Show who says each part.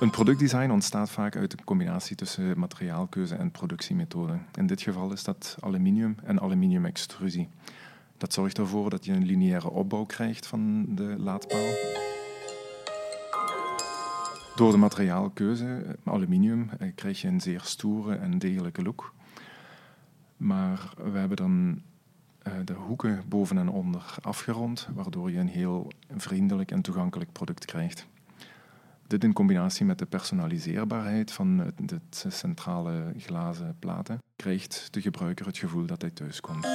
Speaker 1: Een productdesign ontstaat vaak uit een combinatie tussen materiaalkeuze en productiemethode. In dit geval is dat aluminium en aluminiumextrusie. Dat zorgt ervoor dat je een lineaire opbouw krijgt van de laadpaal. Door de materiaalkeuze, aluminium, eh, krijg je een zeer stoere en degelijke look. Maar we hebben dan eh, de hoeken boven en onder afgerond, waardoor je een heel vriendelijk en toegankelijk product krijgt. Dit in combinatie met de personaliseerbaarheid van de centrale glazen platen krijgt de gebruiker het gevoel dat hij thuis komt.